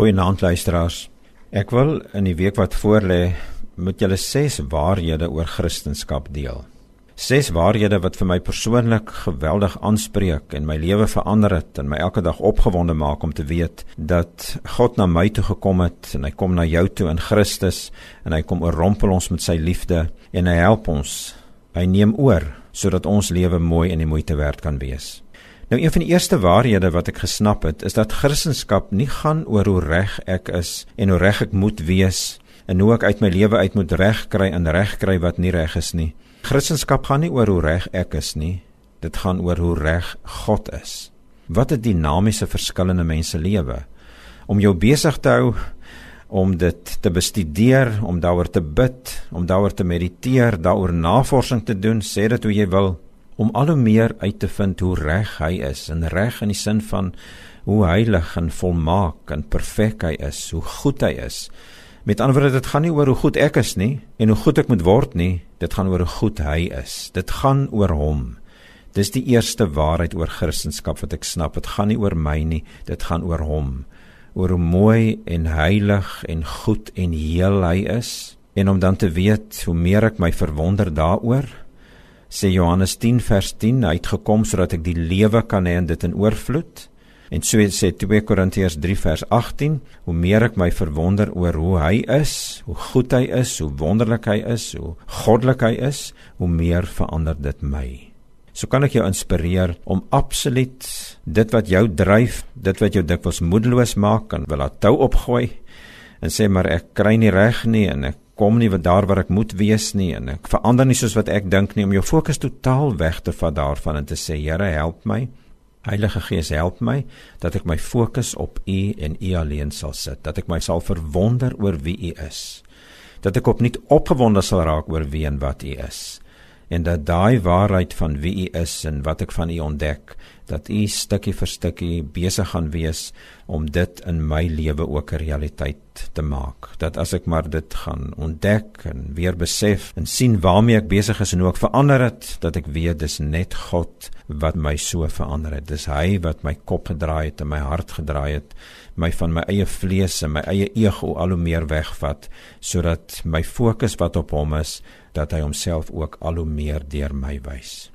Goeienaand luisteraars. Ek wil in die week wat voorlê met julle ses waarhede oor Christendom deel. Ses waarhede wat vir my persoonlik geweldig aanspreek en my lewe verander het en my elke dag opgewonde maak om te weet dat God na my toe gekom het en hy kom na jou toe in Christus en hy kom oorrompel ons met sy liefde en hy help ons. Hy neem oor sodat ons lewe mooi en die moeite werd kan wees. Nou een van die eerste waarhede wat ek gesnap het, is dat Christendom nie gaan oor hoe reg ek is en hoe reg ek moet wees en hoe ek uit my lewe uit moet reg kry en reg kry wat nie reg is nie. Christendom gaan nie oor hoe reg ek is nie. Dit gaan oor hoe reg God is. Wat 'n dinamiese verskillende mense lewe. Om jou besig te hou om dit te bestudeer, om daaroor te bid, om daaroor te mediteer, daaroor navorsing te doen, sê dit hoe jy wil, om al hoe meer uit te vind hoe reg hy is en reg in die sin van hoe heilig en volmaak en perfek hy is, hoe goed hy is. Met ander woorde, dit gaan nie oor hoe goed ek is nie en hoe goed ek moet word nie, dit gaan oor hoe goed hy is. Dit gaan oor hom. Dis die eerste waarheid oor Christendom wat ek snap. Dit gaan nie oor my nie, dit gaan oor hom. Oor hoe mooi en heilig en goed en heel hy is en om dan te weet hoe meer ek my verwonder daaroor, sê Johannes 10 vers 10 hy het gekom sodat ek die lewe kan hê en dit in oorvloed. En so sê 2 Korintiërs 3 vers 18 hoe meer ek my verwonder oor hoe hy is hoe goed hy is hoe wonderlik hy is hoe goddelik hy is hoe meer verander dit my. So kan ek jou inspireer om absoluut dit wat jou dryf dit wat jou dikwels moedeloos maak en wil laat tou opgooi en sê maar ek kry nie reg nie en ek kom nie wat daar waar ek moet wees nie en ek verander nie soos wat ek dink nie om jou fokus totaal weg te vat daarvan en te sê Here help my. Heilige Gees help my dat ek my fokus op U en U alleen sal sit. Dat ek my sal verwonder oor wie U is. Dat ek opnuut opgewonde sal raak oor wie en wat U is. En dat daai waarheid van wie U is en wat ek van U ontdek dat U stukkie vir stukkie besig gaan wees om dit in my lewe ook 'n realiteit te maak dat as ek maar dit gaan ontdek en weer besef en sien waarmee ek besig is en hoe ek verander het dat ek weet dis net God wat my so verander het dis hy wat my kop gedraai het en my hart gedraai het my van my eie vlees en my eie ego al hoe meer wegvat sodat my fokus wat op hom is dat hy homself ook al hoe meer deur my wys.